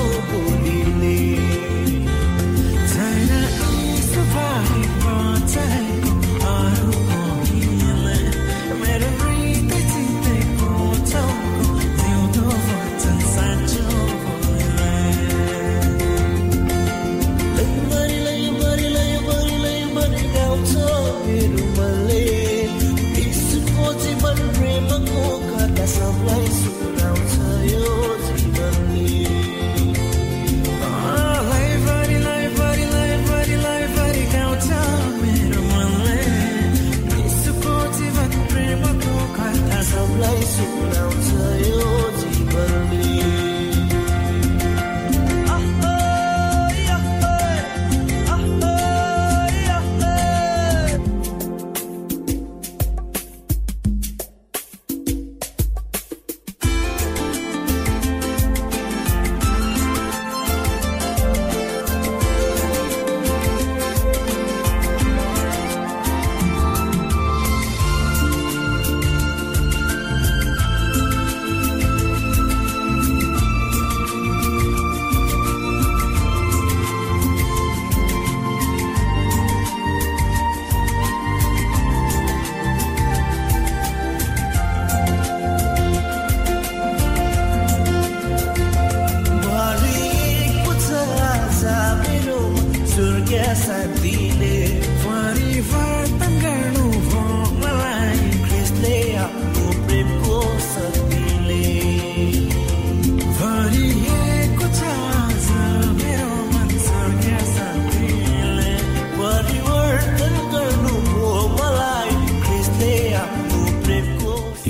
fogo.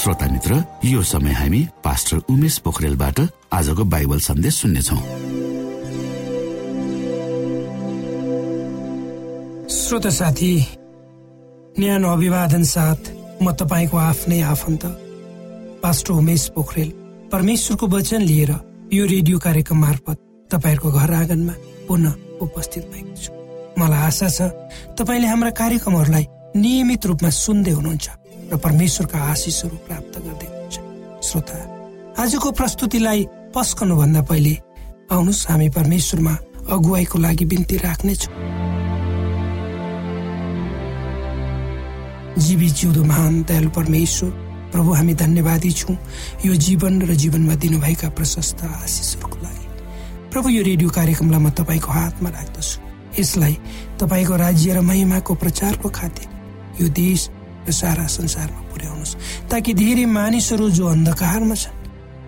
श्रोता मित्र यो समय हामी पास्टर उमेश पोखरेलबाट आजको बाइबल सन्देश सुन्नेछौ। श्रोत साथी न्यानो अभिवादन साथ म तपाईँको आफ्नै आफन्त पास्टर उमेश पोखरेल। परमेश्वरको वचन लिएर यो रेडियो कार्यक्रम मार्फत तपाईँहरूको घर आँगनमा पुनः उपस्थित भएको छु। मलाई आशा छ तपाईँले हाम्रा कार्यक्रमहरूलाई नियमित रूपमा सुन्दै हुनुहुन्छ। र परमेश्वरका आशिषहरू प्राप्त गर्दै हुन्छ श्रोता आजको प्रस्तुतिलाई पस्कनु भन्दा पहिले आउनुहोस् हामी परमेश्वरमा अगुवाईको लागि बिन्ती राख्नेछौँ। जीवी जिउँदो महान दयालु परमेश्वर प्रभु हामी धन्यवादी छौँ यो जीवन र जीवनमा दिनुभएका प्रशस्त आशिषहरूको लागि। प्रभु यो रेडियो कार्यक्रमलाई म तपाईँको हातमा राख्दछु। यसलाई तपाईँको राज्य र महिमाको प्रचारको खातिर यो देश र सारा संसारमा पुर्याउनुहोस्। ताकि धेरै मानिसहरू जो अन्धकारमा छन्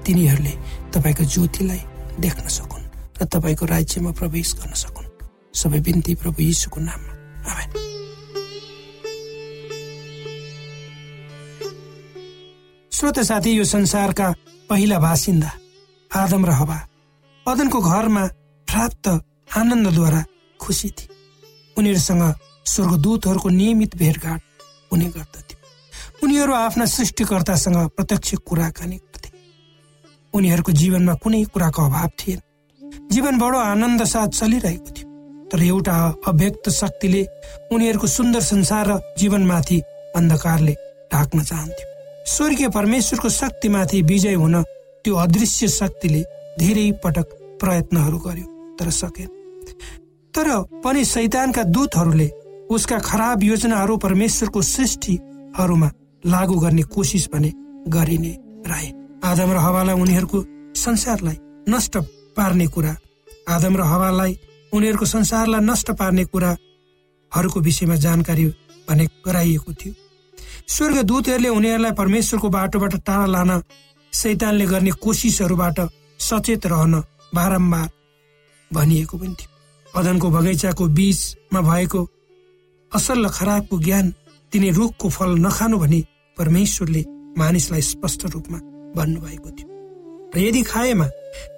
तिनीहरूले तपाईँको ज्योतिलाई देख्न सकुन् र तपाईँको राज्यमा प्रवेश गर्न सकुन्। सबै बिन्ती प्रभु यीशुको नाममा। श्रोत साथी यो संसारका पहिला बासिन्दा आदम र हवा अदनको घरमा प्राप्त आनन्दद्वारा खुसी थिए। उनीहरूसँग स्वर्गदूतहरूको नियमित भेटघाट हुने गर्दथ्यो उनीहरू आफ्ना सृष्टिकर्तासँग प्रत्यक्ष कुराकानी गर्थे। उनीहरूको जीवनमा कुनै कुराको अभाव थिएन। जीवन बडो आनन्द साथ चलिरहेको थियो। तर एउटा अव्यक्त शक्तिले उनीहरूको सुन्दर संसार र जीवनमाथि अन्धकारले ढाक्न चाहन्थ्यो। स्वर्गीय परमेश्वरको शक्तिमाथि विजय हुन त्यो अदृश्य शक्तिले धेरै पटक प्रयत्नहरू गर्यो तर सकेन। तर पनि सैतानका दूतहरूले उसका खराब योजनाहरू परमेश्वरको सृष्टिहरूमा लागू गर्ने कोसिस भने गरिने रहे आदम र हवालाई उनीहरूको संसारलाई नष्ट पार्ने कुरा। आदम र हवालाई उनीहरूको संसारलाई नष्ट पार्ने कुराहरूको विषयमा जानकारी भने गराइएको थियो। स्वर्ग दूतहरूले उनीहरूलाई परमेश्वरको बाटोबाट टाढा लान सैतानले गर्ने कोसिसहरूबाट सचेत रहन बारम्बार भनिएको पनि थियो। अदनको बगैँचाको बीचमा भएको असल र खराबको ज्ञान तिनी रुखको फल नखानु भनी परमेश्वरले मानिसलाई स्पष्ट रूपमा भन्नुभएको थियो। र यदि खाएमा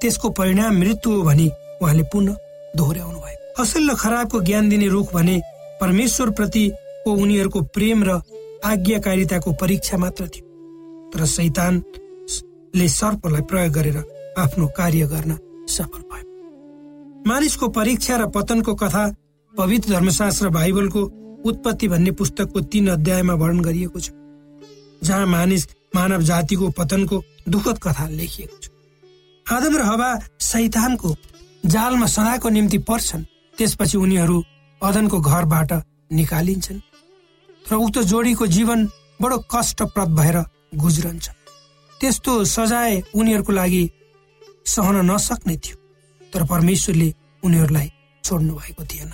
त्यसको परिणाम मृत्यु हो भने उहाँले पुनः दोहोऱ्याउनु भयो। असल र खराबको ज्ञान दिने रुख भने परमेश्वर प्रतिको उनीहरूको प्रेम र आज्ञाकारिताको परीक्षा मात्र थियो। तर सैतानले सर्पलाई प्रयोग गरेर आफ्नो कार्य गर्न सफल भयो। मानिसको परीक्षा र पतनको कथा पवित्र धर्मशास्त्र बाइबलको उत्पत्ति भन्ने पुस्तकको तीन अध्यायमा वर्णन गरिएको छ जहाँ मानिस मानव जातिको पतनको दुःखद कथा लेखिएको छ। आदम र हवा सैतानको जालमा सदाको निम्ति पर्छन् त्यसपछि उनीहरू अदनको घरबाट निकालिन्छन् र उक्त जोडीको जीवन बडो कष्टप्रद भएर गुज्रन्छ। त्यस्तो सजाय उनीहरूको लागि सहन नसक्ने थियो तर परमेश्वरले उनीहरूलाई छोड्नु भएको थिएन।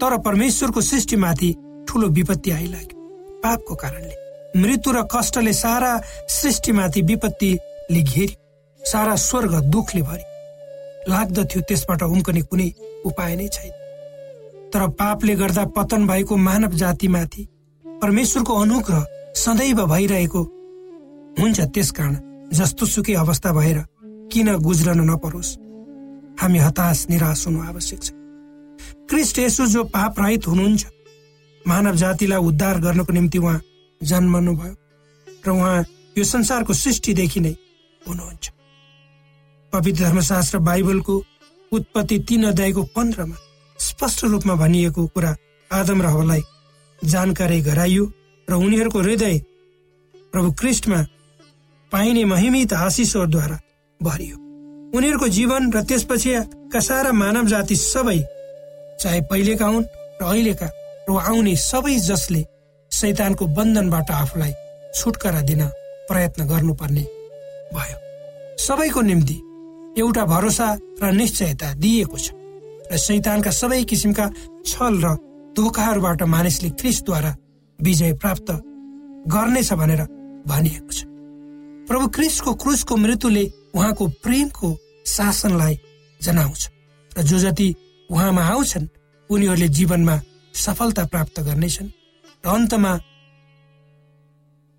तर परमेश्वरको सृष्टिमाथि ठुलो विपत्ति आइलाग्यो। पापको कारणले मृत्यु र कष्टले सारा सृष्टिमाथि विपत्तिले घेरि सारा स्वर्ग दुखले भरि लाग्दथ्यो त्यसबाट उम्कने कुनै उपाय नै छैन। तर पापले गर्दा पतन भएको मानव जातिमाथि परमेश्वरको अनुग्रह सदैव भइरहेको हुन्छ त्यसकारण जस्तो सुकै अवस्था भएर किन गुज्रन नपरोस्। हामी हताश निराश हुनु आवश्यक छ। क्रिस्ट यसो जो पाप रहित हुनुहुन्छ। मानव जातिलाई उद्धार गर्नको निम्ति उहाँ जन्मनु भयो र उहाँ यो संसारको सृष्टिदेखि नै हुनुहुन्छ। पवित्र धर्मशास्त्र बाइबलको उत्पत्ति तीन अध्यायको पन्ध्रमा स्पष्ट रूपमा भनिएको कुरा आदम र हवलाई जानकारी गराइयो र उनीहरूको हृदय प्रभु क्रिस्टमा पाइने महिमित आशिषहरूद्वारा भरियो। उनीहरूको जीवन र त्यसपछि सारा मानव जाति सबै चाहे पहिलेका हुन् र अहिलेका र आउने सबै जसले शैतानको बन्धनबाट आफूलाई छुटकारा दिन प्रयत्न गर्नुपर्ने भयो। सबैको निम्ति एउटा भरोसा र निश्चयता दिएको छ र शैतानका सबै किसिमका छल र धोकाहरूबाट मानिसले क्रिसद्वारा विजय प्राप्त गर्नेछ भनेर भनिएको छ। प्रभु क्रिसको क्रुसको मृत्युले उहाँको प्रेमको शासनलाई जनाउँछ र जो जति उहाँमा आउँछन्। उनीहरूले जीवनमा सफलता प्राप्त गर्नेछन् र अन्तमा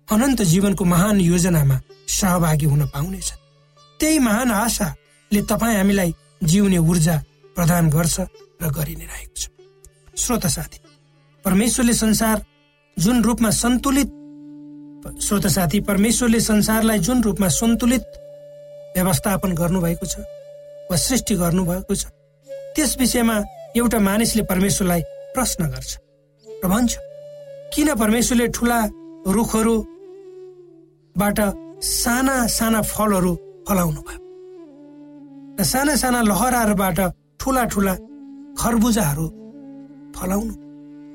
अनन्त जीवनको महान योजनामा सहभागी हुन पाउनेछन्। त्यही महान आशा ले तपाईँ हामीलाई जिउने ऊर्जा प्रदान गर्छ र गरि नै रहेको छ। श्रोत साथी परमेश्वरले संसार जुन रूपमा सन्तुलित श्रोत साथी परमेश्वरले संसारलाई जुन रूपमा सन्तुलित व्यवस्थापन गर्नुभएको छ वा सृष्टि गर्नुभएको छ त्यस विषयमा एउटा मानिसले परमेश्वरलाई प्रश्न गर्छ। र भन्छ किन परमेश्वरले ठुला रुखहरूबाट साना साना फलहरू फलाउनु भयो? र साना साना लहराहरूबाट ठुला ठुला खरबुजाहरू फलाउनु।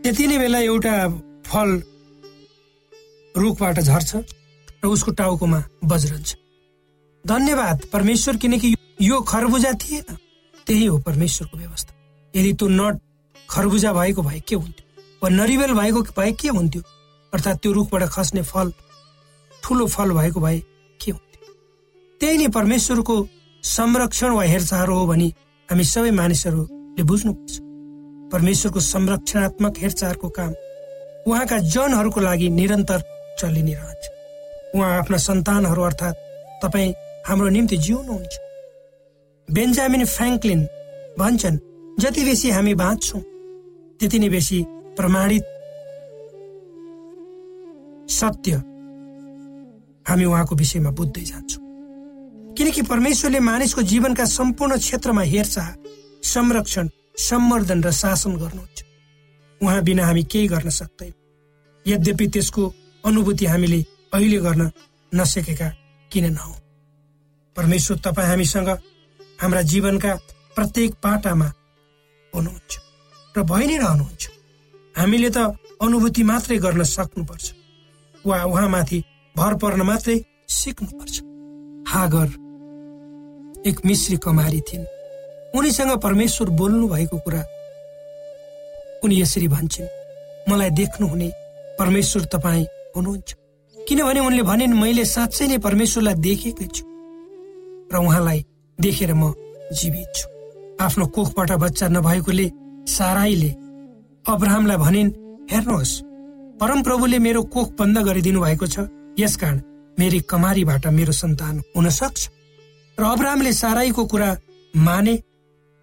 त्यति नै बेला एउटा फल रुखबाट झर्छ र उसको टाउकोमा बज्रन्छ। धन्यवाद परमेश्वर किनकि यो खरबुजा थिएन। त्यही हो परमेश्वरको व्यवस्था। यदि त्यो नट खरबुजा भएको भए के हुन्थ्यो? वा नरिवेल भएको भए के हुन्थ्यो? अर्थात् त्यो रुखबाट खस्ने फल ठुलो फल भएको भए के हुन्थ्यो? त्यही नै परमेश्वरको संरक्षण वा हेरचाह हो भने हामी सबै मानिसहरूले बुझ्नुपर्छ। परमेश्वरको संरक्षणात्मक हेरचाहको काम उहाँका जनहरूको लागि निरन्तर चलि नै रहन्छ। उहाँ आफ्ना सन्तानहरू अर्थात् तपाईँ हाम्रो निम्ति जिउनुहुन्छ। बेन्जामिन फ्रेङ्कलिन भन्छन् जति बेसी हामी बाँच्छौँ त्यति नै बेसी प्रमाणित सत्य हामी उहाँको विषयमा बुझ्दै जान्छौँ। किनकि परमेश्वरले मानिसको जीवनका सम्पूर्ण क्षेत्रमा हेरचाह संरक्षण सम्वर्धन र शासन गर्नुहुन्छ। उहाँ बिना हामी केही गर्न सक्दैन। यद्यपि त्यसको अनुभूति हामीले अहिले गर्न नसकेका किन नहौ परमेश्वर तपाईँ हामीसँग हाम्रा जीवनका प्रत्येक पाटामा हुनुहुन्छ र भइ नै रहनुहुन्छ। हामीले त अनुभूति मात्रै गर्न सक्नुपर्छ। वा उहाँमाथि भर पर्न मात्रै सिक्नुपर्छ। हागर एक मिश्री कमारी थिइन्। उनीसँग परमेश्वर बोल्नु भएको कुरा उनी यसरी भन्छन् मलाई देख्नुहुने परमेश्वर तपाईँ हुनुहुन्छ। किनभने उनले भनिन् मैले साँच्चै नै परमेश्वरलाई देखेकै छु। र उहाँलाई देखेर म जीवित छु। आफ्नो कोखबाट बच्चा नभएकोले साराईले अब्राहमलाई भनिन् हेर्नुहोस् परमप्रभुले मेरो कोख बन्द गरिदिनु भएको छ। यसकारण मेरी कमारीबाट मेरो सन्तान हुन सक्छ। र अब्राहमले साराईको कुरा माने।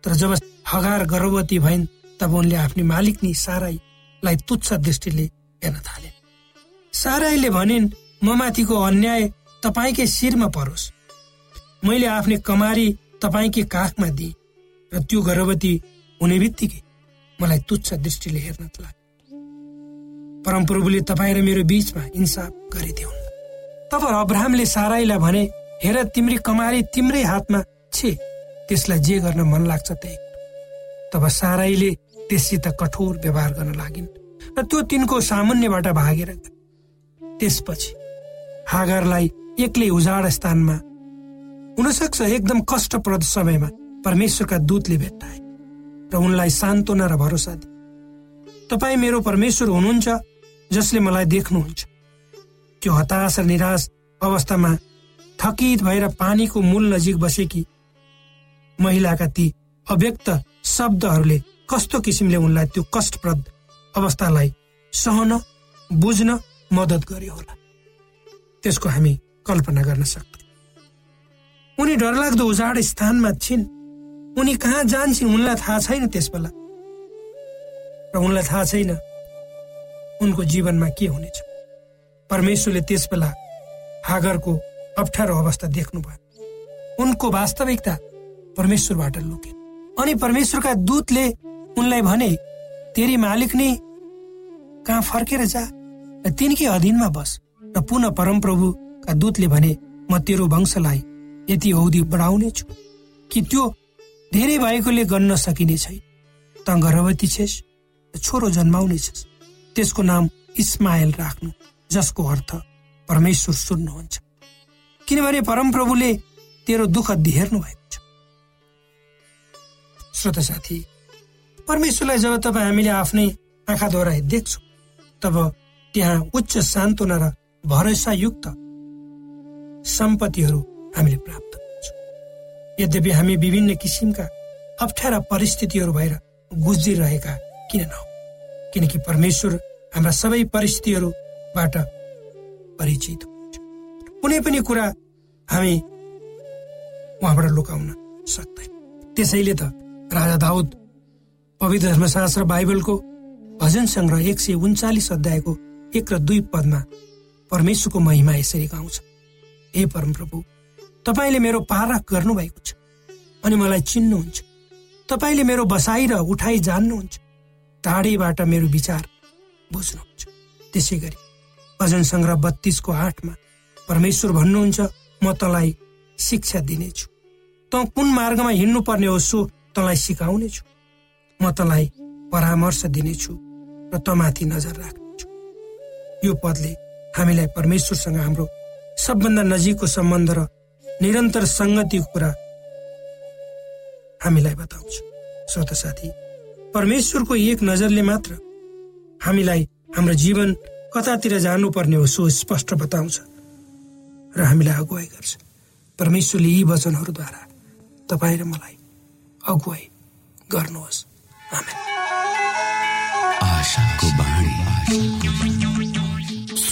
तर जब हगार गर्भवती भइन् तब उनले आफ्नो मालिकनी साराईलाई तुच्छ दृष्टिले हेर्न थाले। साराईले भनिन् म माथिको अन्याय तपाईँकै शिरमा परोस्। मैले आफ्नो कमारी तपाईँकै काखमा दिएँ र त्यो गर्भवती हुने बित्तिकै मलाई तुच्छ दृष्टिले हेर्न लाग्यो। परमप्रभुले तपाईँ र मेरो बीचमा इन्साफ गरिदिउन् तब अब्राहमले साराईलाई भने हेर तिम्री कमारी तिम्रै हातमा छे। त्यसलाई जे गर्न मन लाग्छ त्यही तब साराईले त्यससित कठोर व्यवहार गर्न लागिन् र त्यो तिनको सामान्यबाट भागेर त्यसपछि हागरलाई एक्लै उजाड स्थानमा हुनसक्छ एकदम कष्टप्रद समयमा परमेश्वरका दूतले भेट्टाए र उनलाई सान्त्वना र भरोसा दिए। तपाईँ मेरो परमेश्वर हुनुहुन्छ जसले मलाई देख्नुहुन्छ। त्यो हताश र निराश अवस्थामा थकित भएर पानीको मूल नजिक बसेकी महिलाका ती अव्यक्त शब्दहरूले कस्तो किसिमले उनलाई त्यो कष्टप्रद अवस्थालाई सहन बुझ्न मद्दत गर्यो होला। त्यसको हामी कल्पना गर्न सक्छौँ। उनी डरलाग्दो उजाड स्थानमा छिन्। उनी कहाँ जान्छन् उनलाई थाहा छैन त्यस बेला र उनलाई थाहा छैन उनको जीवनमा के हुनेछ। परमेश्वरले त्यस बेला हागरको अप्ठ्यारो अवस्था देख्नुभयो। उनको वास्तविकता परमेश्वरबाट लुके। अनि परमेश्वरका दूतले उनलाई भने तेरी मालिक नै कहाँ फर्केर जा र तिनकै अधीनमा बस। र पुनः परमप्रभुका दूतले भने म तेरो वंशलाई यति औधी बढाउने छु कि त्यो धेरै भएकोले गर्न सकिने छैन। त गर्भवती छेस छोरो जन्माउने छेस। त्यसको नाम इस्माइल राख्नु जसको अर्थ परमेश्वर सुन्नुहुन्छ। किनभने परमप्रभुले तेरो दुःख हेर्नु भएको छ। श्रोत साथी परमेश्वरलाई जब तपाईँ हामीले आफ्नै आँखाद्वारा देख्छौँ तब त्यहाँ उच्च सान्त्वना र भरोसायुक्त सम्पत्तिहरू हामीले प्राप्त गर्छौँ। यद्यपि हामी विभिन्न किसिमका अप्ठ्यारा परिस्थितिहरू भएर गुज्रिरहेका किन नहौ किनकि परमेश्वर हाम्रा सबै परिस्थितिहरूबाट परिचित हुन्छ। कुनै पनि कुरा हामी उहाँबाट लुकाउन सक्दैन। त्यसैले त राजा दाउद पवित्र धर्मशास्त्र बाइबलको भजन सङ्ग्रह एक सय उन्चालिस अध्यायको एक र दुई पदमा परमेश्वरको महिमा यसरी गाउँछ। हे परमप्रभु तपाईँले मेरो पारख गर्नुभएको छ अनि मलाई चिन्नुहुन्छ। तपाईँले मेरो बसाइ र उठाइ जान्नुहुन्छ। टाढीबाट मेरो विचार बुझ्नुहुन्छ। त्यसै गरी भजन सङ्ग्रह बत्तीसको आठमा परमेश्वर भन्नुहुन्छ म तँलाई शिक्षा दिनेछु। त कुन मार्गमा हिँड्नु पर्ने हो सो तँलाई सिकाउने छु म तँलाई परामर्श दिनेछु र तँमाथि नजर राख्नेछु। यो पदले हामीलाई परमेश्वरसँग हाम्रो सबभन्दा नजिकको सम्बन्ध र निरन्तर सङ्गतिको कुरा हामीलाई बताउँछ। श्रोत साथी परमेश्वरको एक नजरले मात्र हामीलाई हाम्रो जीवन कतातिर जानुपर्ने हो सो स्पष्ट बताउँछ र हामीलाई अगुवाई गर्छ। परमेश्वरले यी वचनहरूद्वारा तपाईँ र मलाई अगुवाई गर्नुहोस्।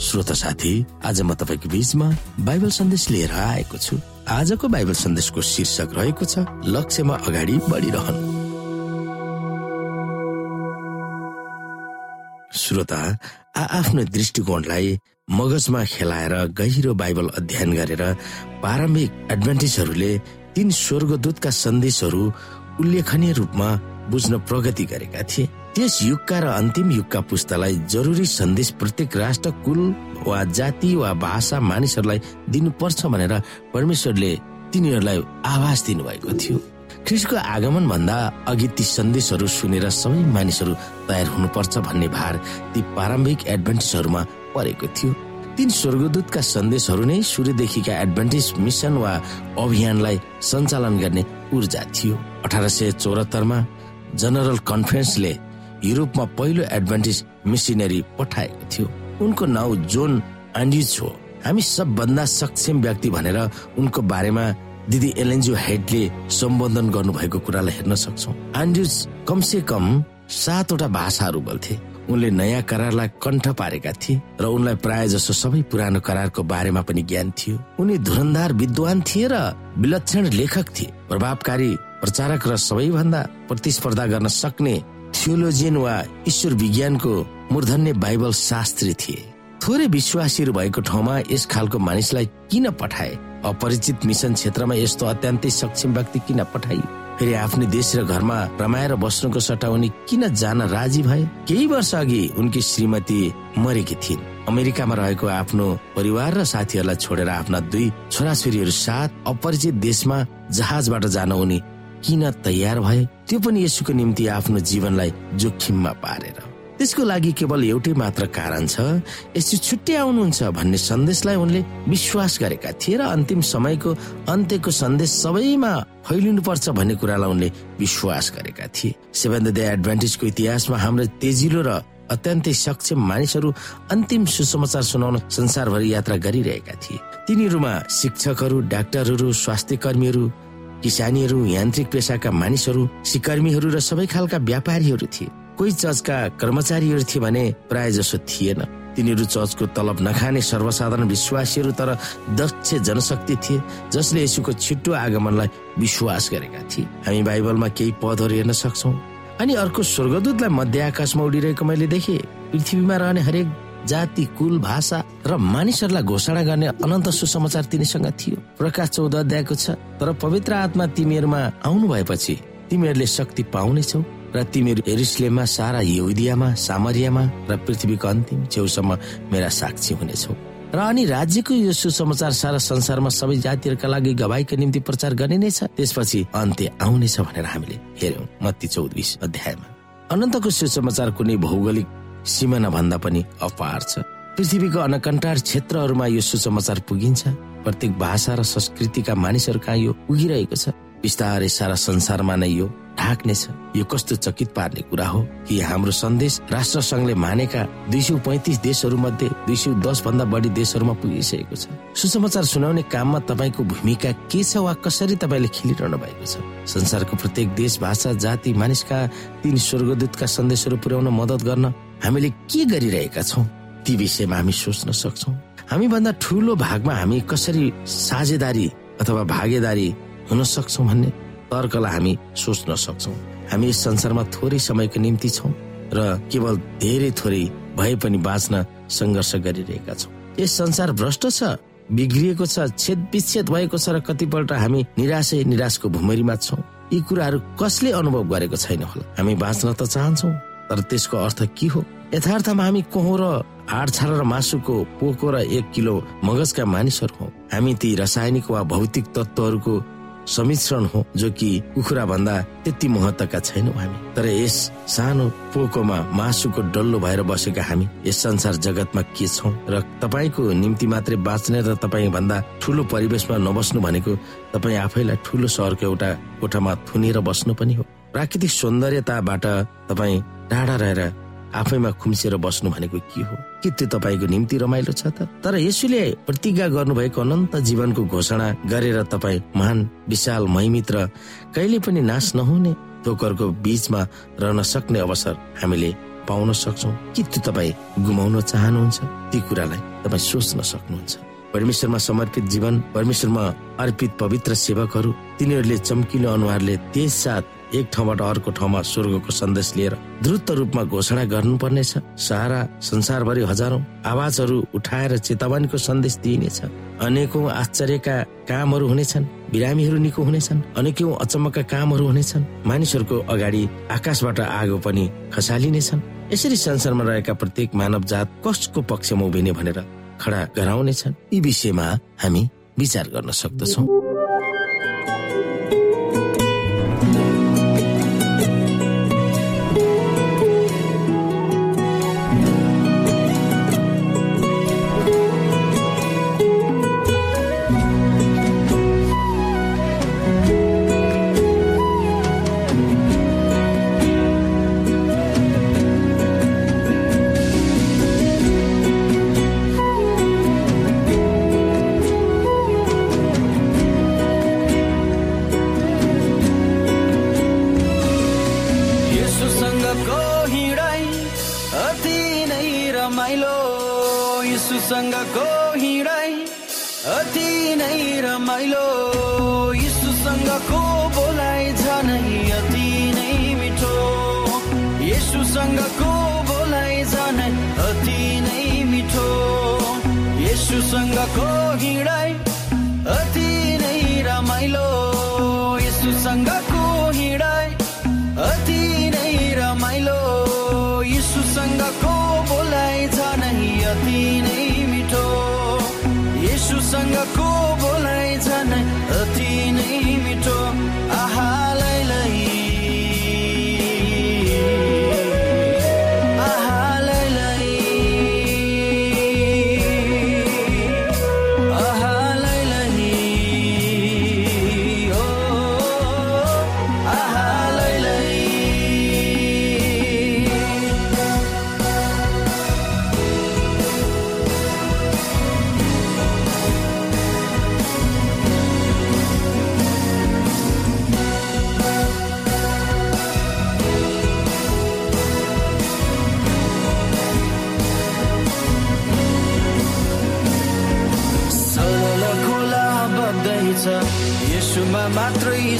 श्रोता साथी आज म तपाईँको बिचमा बाइबल सन्देश लिएर आएको छु। आजको बाइबल सन्देशको शीर्षक रहेको छ लक्ष्यमा अगाडि बढिरहनु। श्रोता आफ्नो दृष्टिकोणलाई मगजमा खेलाएर गहिरो बाइबल अध्ययन गरेर प्रारम्भिक एडभान्टेजहरूले तीन स्वर्गदूतका सन्देशहरू उल्लेखनीय रूपमा बुझ्न प्रगति गरेका थिए। त्यस युगका र अन्तिम युगका पुस्तालाई जरुरी सन्देश प्रत्येक राष्ट्र कुल वा जाति वा भाषा मानिसहरूलाई दिनुपर्छ भनेर परमेश्वरले तिनीहरूलाई आवाज दिनुभएको थियो। ख्रिस्टको आगमन भन्दा अघि ती सन्देशहरू सुनेर सबै मानिसहरू तयार हुनुपर्छ भन्ने भार ती प्रारम्भिक एडभान्टेजहरूमा परेको थियो। तीन स्वर्गदूतका सन्देशहरू नै सूर्यदेखिका एडभान्टेज मिसन वा अभियानलाई सञ्चालन गर्ने ऊर्जा थियो। अठार सय चौरात्तरमा जनरल कन्फरेन्सले युरोपमा पहिलो एडभान्टेज मिसिनरी पठाएको थियो। उनको नाउँ जोन एन्ड्युज हो। हामी सबभन्दा सक्षम व्यक्ति भनेर उनको बारेमा दिदी एलेन्जो हेडले सम्बोधन गर्नुभएको कुरालाई हेर्न सक्छौ। एन्ड्युज कमसे कम सातवटा भाषाहरू बोल्थे। उनले नयाँ करारलाई कण्ठ पारेका थिए र उनलाई प्राय जसो सबै पुरानो करारको बारेमा पनि ज्ञान थियो। उनी धुरन्धार विद्वान थिए र विलक्षण लेखक थिए। प्रभावकारी प्रचारक र सबैभन्दा प्रतिस्पर्धा गर्न सक्ने थियोलोजियन वा ईश्वर विज्ञानको मूर्धन्य बाइबल शास्त्री थिए। थोरै विश्वासीहरू भएको ठाउँमा यस खालको मानिसलाई किन पठाए? अपरिचित मिसन क्षेत्रमा यस्तो अत्यन्तै सक्षम व्यक्ति किन पठाइयो फेरि आफ्नै देश र घरमा रमाएर बस्नुको सट्टा उनी किन जान राजी भए? केही वर्ष अघि उनकी श्रीमती मरेकी थिइन्। अमेरिकामा रहेको आफ्नो परिवार र साथीहरूलाई छोडेर आफ्ना दुई छोराछोरीहरू साथ अपरिचित देशमा जहाजबाट जान उनी किन तयार भए त्यो पनि यसुको निम्ति आफ्नो जीवनलाई जोखिममा पारेर। त्यसको लागि केवल एउटै मात्र कारण छ यसो छुट्टै आउनुहुन्छ भन्ने सन्देशलाई उनले विश्वास गरेका थिए र अन्तिम समयको अन्त्यको सन्देश सबैमा फैलिनु पर्छ भन्ने कुरालाई उनले विश्वास गरेका थिए। सेभेन डे एडभान्टेजको इतिहासमा हाम्रो तेजिलो र अत्यन्तै सक्षम मानिसहरू अन्तिम सुसमाचार सुनाउन संसारभरि यात्रा गरिरहेका थिए। तिनीहरूमा शिक्षकहरू डाक्टरहरू स्वास्थ्य कर्मीहरू किसानीहरू यान्त्रिक पेसाका मानिसहरू सिकर्मीहरू र सबै खालका व्यापारीहरू थिए। कोही चर्चका कर्मचारीहरू थिए भने प्राय जसो थिएन। तिनीहरू चर्चको तलब नखाने सर्वसाधारण विश्वासीहरू तर दक्ष जनशक्ति थिए जसले यसुको छिट्टो आगमनलाई विश्वास गरेका थिए। हामी बाइबलमा केही पदहरू हेर्न सक्छौ। अनि अर्को स्वर्गदूतलाई मध्य आकाशमा उडिरहेको मैले देखेँ। पृथ्वीमा रहने हरेक जाति कुल भाषा र मानिसहरूलाई घोषणा गर्ने अनन्त सुसमाचार तिनीसँग थियो। प्रकाश चौध अध्यायको छ तर पवित्र आत्मा तिमीहरूमा आउनु भएपछि तिमीहरूले शक्ति पाउनेछौ र तिमीहरू एरिस्लेममा सारा यहुदियामा सामरियामा र पृथ्वीको अन्तिम छेउसम्म मेरा साक्षी हुनेछौ। र अनि राज्यको यो सुसमाचार सारा संसारमा सबै जातिहरूका लागि गवाईको निम्ति प्रचार गरिनेछ त्यसपछि अन्त्य आउनेछ भनेर हामीले हेर्यौं मत्ती चौबिस अध्यायमा। अनन्तको सुसमाचार कुनै भौगोलिक सिमाना भन्दा पनि अपार छ। पृथ्वीको अनकन्टार क्षेत्रहरूमा यो सुसमाचार पुगिन्छ। प्रत्येक भाषा र संस्कृतिका मानिसहरू यो पुगिरहेको छ। बिस्तारै सारा संसारमा नै यो ढाक्नेछ। यो कस्तो चकित पार्ने कुरा हो कि हाम्रो सन्देश राष्ट्र संघले मानेका दुई सय पैतिस देशहरू मध्ये दुई सय दस भन्दा बढी देशहरूमा पुगिसकेको छ। सुसमाचार सुनाउने काममा तपाईँको भूमिका के छ वा कसरी तपाईँले खेलिरहनु भएको छ? संसारको प्रत्येक देश भाषा जाति मानिसका तीन स्वर्गदूतका सन्देशहरू पुर्याउन मदत गर्न हामीले के गरिरहेका छौँ? ती विषयमा हामी सोच्न सक्छौ। हामी भन्दा ठुलो भागमा हामी कसरी साझेदारी अथवा भागेदारी हुन सक्छौ भन्ने तर्कलाई हामी सोच्न सक्छौ। हामी यस संसारमा थोरै समयको निम्ति छौँ र केवल धेरै थोरै भए पनि बाँच्न सङ्घर्ष गरिरहेका छौँ। यस संसार भ्रष्ट छ बिग्रिएको छ छेद विच्छेद भएको छ र कतिपल्ट हामी निराशै निराशको भुमरीमा छौँ। यी कुराहरू कसले अनुभव गरेको छैन होला? हामी बाँच्न त चाहन्छौ। तर त्यसको अर्थ के हो? यथार्थमा हामी कोहो र हाड र मासुको पोको र एक किलो मगजका मानिसहरू हौ। हामी ती रासायनिक वा भौतिक तत्वहरूको समिश्रण हो जो कि कुखुरा भन्दा त्यति महत्वका छैनौँ हामी। तर यस सानो पोकोमा मासुको डल्लो भएर बसेका हामी यस संसार जगतमा के छौँ? र तपाईँको निम्ति मात्रै बाँच्ने र तपाईँ भन्दा ठुलो परिवेशमा नबस्नु भनेको तपाईँ आफैलाई ठुलो सहरको एउटा कोठामा थुनेर बस्नु पनि हो। प्राकृतिक सौन्दर्यताबाट तपाईँ टाढा रहेर आफैमा खुम्सिएर बस्नु भनेको के हो? के त्यो तपाईँको निम्ति रमाइलो छ त? तर यसुले प्रतिज्ञा गर्नुभएको अनन्त जीवनको घोषणा गरेर तपाईँ महान विशाल महिमित र कहिले पनि नाश नहुने तोकरको बीचमा रहन सक्ने अवसर हामीले पाउन सक्छौ। कि त्यो तपाईँ गुमाउन चाहनुहुन्छ? ती कुरालाई तपाईँ सोच्न सक्नुहुन्छ। परमेश्वरमा समर्पित जीवन परमेश्वरमा अर्पित पवित्र सेवकहरू तिनीहरूले चम्किलो अनुहारले त्यस साथ एक ठाउँबाट अर्को ठाउँमा स्वर्गको सन्देश लिएर द्रुत रूपमा घोषणा गर्नुपर्नेछ। सारा संसारभरि हजारौं आवाजहरू उठाएर चेतावनीको सन्देश दिइनेछ। अनेकौं आश्चर्यका कामहरू हुनेछन् बिरामीहरू निको हुनेछन् अनेकौं अचम्मका कामहरू हुनेछन्। मानिसहरूको अगाडि आकाशबाट आगो पनि खसालिनेछन्। यसरी संसारमा रहेका प्रत्येक मानव जात कसको पक्षमा उभिने भनेर खडा गराउनेछन्। यी विषयमा हामी विचार गर्न सक्दछौँ। अति नै मिठो। यसुसँगको हिँडाइ अति नै रमाइलो। यसुसँगको हिँडाइ अति नै रमाइलो। यसुसँगको बोलाइ जाने अति नै मिठो। यसुसँगको बोलाइ जाने अति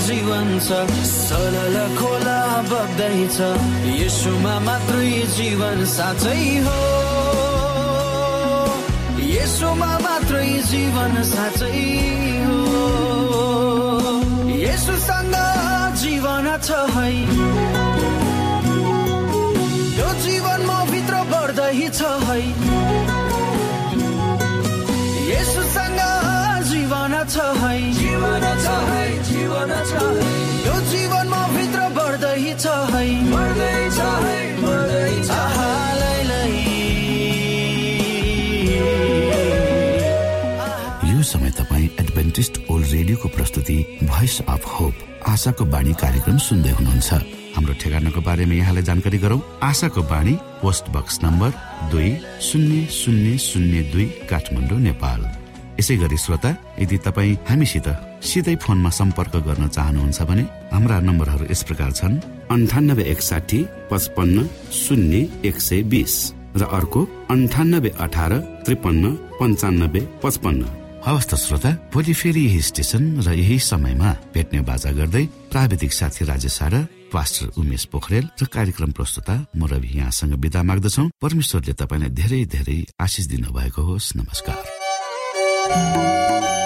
जीवन छ सलल खोला बग्दैछ यसुमा मात्रै जीवन साँच्चै हो। यसुमा मात्रै जीवन साँच्चै हो। यसुसँग जीवन छ है। यो जीवन म भित्र बढ्दै छ है। यसुसँग जीवन छ है। जीवन छ है। जीवन छ। यो जीवन म भित्र बढ्दै छ है। बढ्दै छ है बढ्दै छ। यो समय तपाईँ एडभेन्टिस्ट ओल्ड रेडियोको प्रस्तुति भोइस अफ होप आशाको बाणी कार्यक्रम सुन्दै हुनुहुन्छ। हाम्रो ठेगानाको बारेमा यहाँलाई जानकारी गरौं। आशाको बाणी पोस्ट बक्स नम्बर दुई शून्य शून्य शून्य दुई काठमाडौँ नेपाल। यसै गरी श्रोता यदि तपाईँ हामीसित सिधै फोनमा सम्पर्क गर्न चाहनुहुन्छ भने हाम्रा नम्बरहरू यस प्रकार छन्। अन्ठानब्बे एकसाठी पचपन्न शून्य एक सय बिस र अर्को अन्ठानब्बे अठार त्रिपन्न पञ्चानब्बे पचपन्न। हवस् त श्रोता भोलि फेरि यही स्टेशन र यही समयमा भेट्ने बाजा गर्दै प्राविधिक साथी राजेश पास्टर उमेश पोखरेल र कार्यक्रम प्रस्तुता म रवि यहाँसँग विदा माग्दछौ। परमेश्वरले तपाईँलाई धेरै धेरै आशिष दिनुभएको होस्। नमस्कार। Música